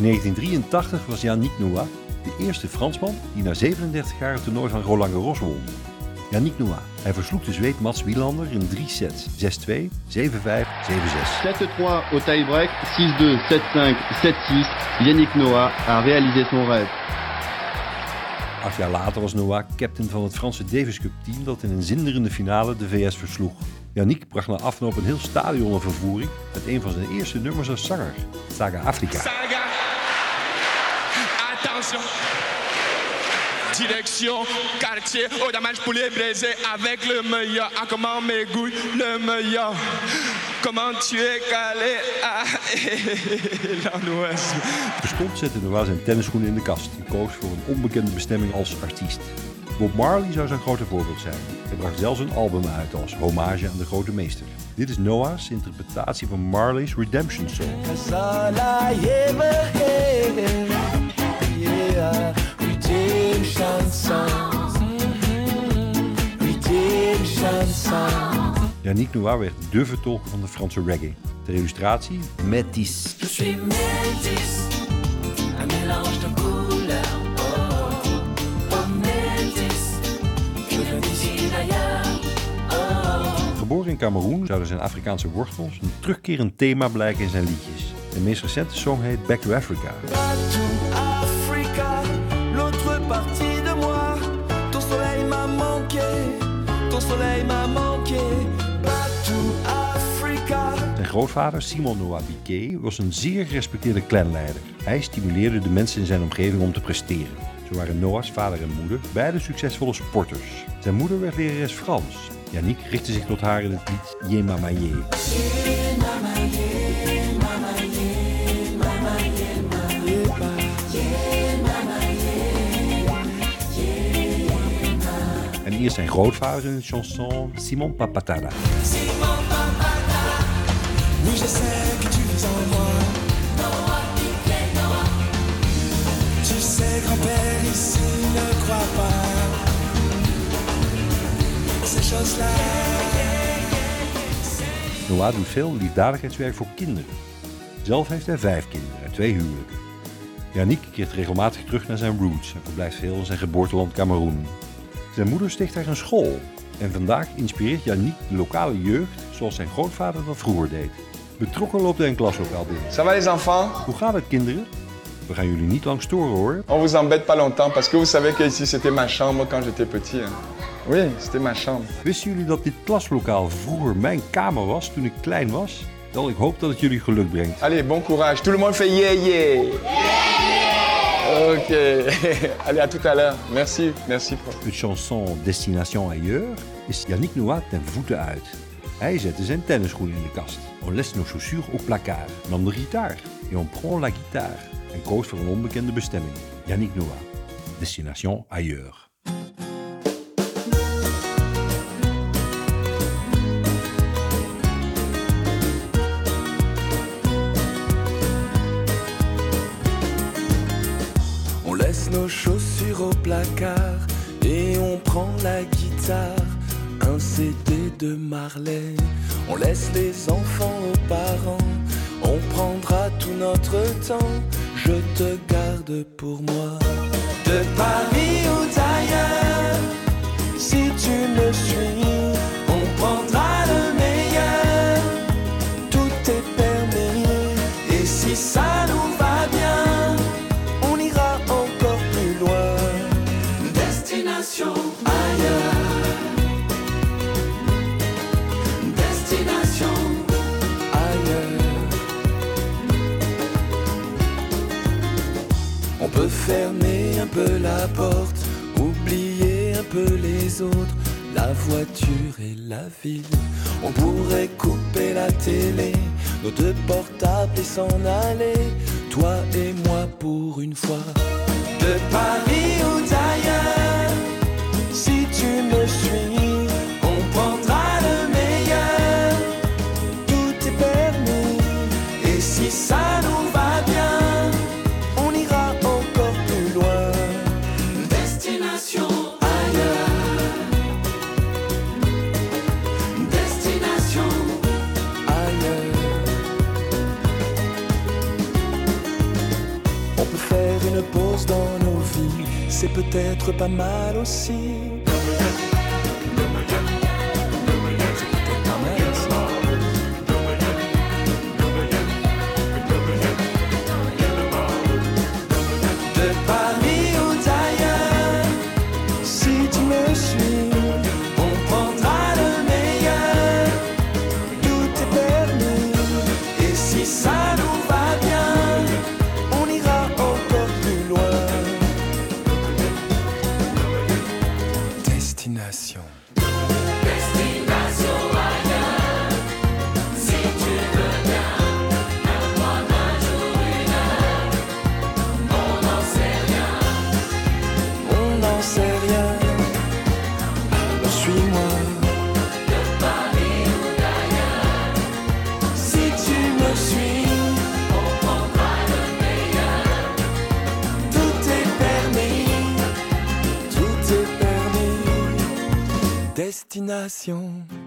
In 1983 was Yannick Noah de eerste Fransman die na 37 jaar het toernooi van Roland Garros won. Yannick Noah. Hij versloeg de Zweed Mats Wielander in drie sets. 6-2, 7-5, 7-6. 7-3 au tie-break, 6-2, 7-5, 7-6. Yannick Noah a réalisé son rêve. Acht jaar later was Noah captain van het Franse Davis Cup team dat in een zinderende finale de VS versloeg. Yannick bracht na afloop een heel stadion in vervoering met een van zijn eerste nummers als zanger, Saga Afrika. Saga. Attention. Direction, quartier, oh match pour les baiser avec le meilleur. Ah comment mes goûts, le meilleur. Comment tu es calé, ah, l'ouest. Terstond zette Noah zijn tennisschoenen in de kast en koos voor een onbekende bestemming als artiest. Bob Marley zou zijn grote voorbeeld zijn. Hij bracht zelfs een album uit als hommage aan de grote meester. Dit is Noah's interpretatie van Marley's Redemption Song. Redemption. Yannick Noah werd dé vertolker van de Franse reggae. Ter illustratie, Métis. Je suis métis, un mélange de couleurs. Oh, oh. Oh. Geboren in Cameroen zouden zijn Afrikaanse wortels een terugkerend thema blijken in zijn liedjes. De meest recente song heet. Back to Africa, grootvader, Simon Noah Biquet, was een zeer gerespecteerde clanleider. Hij stimuleerde de mensen in zijn omgeving om te presteren. Zo waren Noah's vader en moeder beide succesvolle sporters. Zijn moeder werd lerares Frans. Yannick richtte zich tot haar in het lied Ye Mama Ye. En eerst zijn grootvader in de chanson Simon Papatada. En grand-père. Noah doet veel liefdadigheidswerk voor kinderen. Zelf heeft hij vijf kinderen uit twee huwelijken. Yannick keert regelmatig terug naar zijn roots en verblijft veel in zijn geboorteland Cameroen. Zijn moeder sticht daar een school en vandaag inspireert Yannick de lokale jeugd zoals zijn grootvader dat vroeger deed. Betrokken loopt hij een klaslokaal binnen. Ça va les enfants Hoe gaat het kinderen? We gaan jullie niet lang storen hoor. On vous embête pas longtemps parce que vous savez que ici c'était ma chambre quand j'étais petit. hein. Oui, c'était ma chambre. Wisten jullie dat dit klaslokaal vroeger mijn kamer was toen ik klein was? Wel, ik hoop dat het jullie geluk brengt. Allez, bon courage. Tout le monde fait yeah yeah. Ok. Allez, à tout à l'heure. Merci, merci. De chanson Destination Ailleurs is Yannick Noah ten voeten uit. Hij zette zijn tennisschoenen in de kast. On laisse nos chaussures au placard. Nam de gitaar. Et on prend la guitare. En koos voor een onbekende bestemming. Yannick Noah. Destination Ailleurs. Nos chaussures au placard et on prend la guitare, un CD de Marley. On laisse les enfants aux parents, on prendra tout notre temps. Je te garde pour moi. De Paris ou d'ailleurs, si tu me suis, peut fermer un peu la porte, oublier un peu les autres, la voiture et la ville. On pourrait couper la télé, nos deux portables et s'en aller, toi et moi pour une fois. De Paris On peut faire une pause dans nos vies, c'est peut-être pas mal aussi. passion. destination.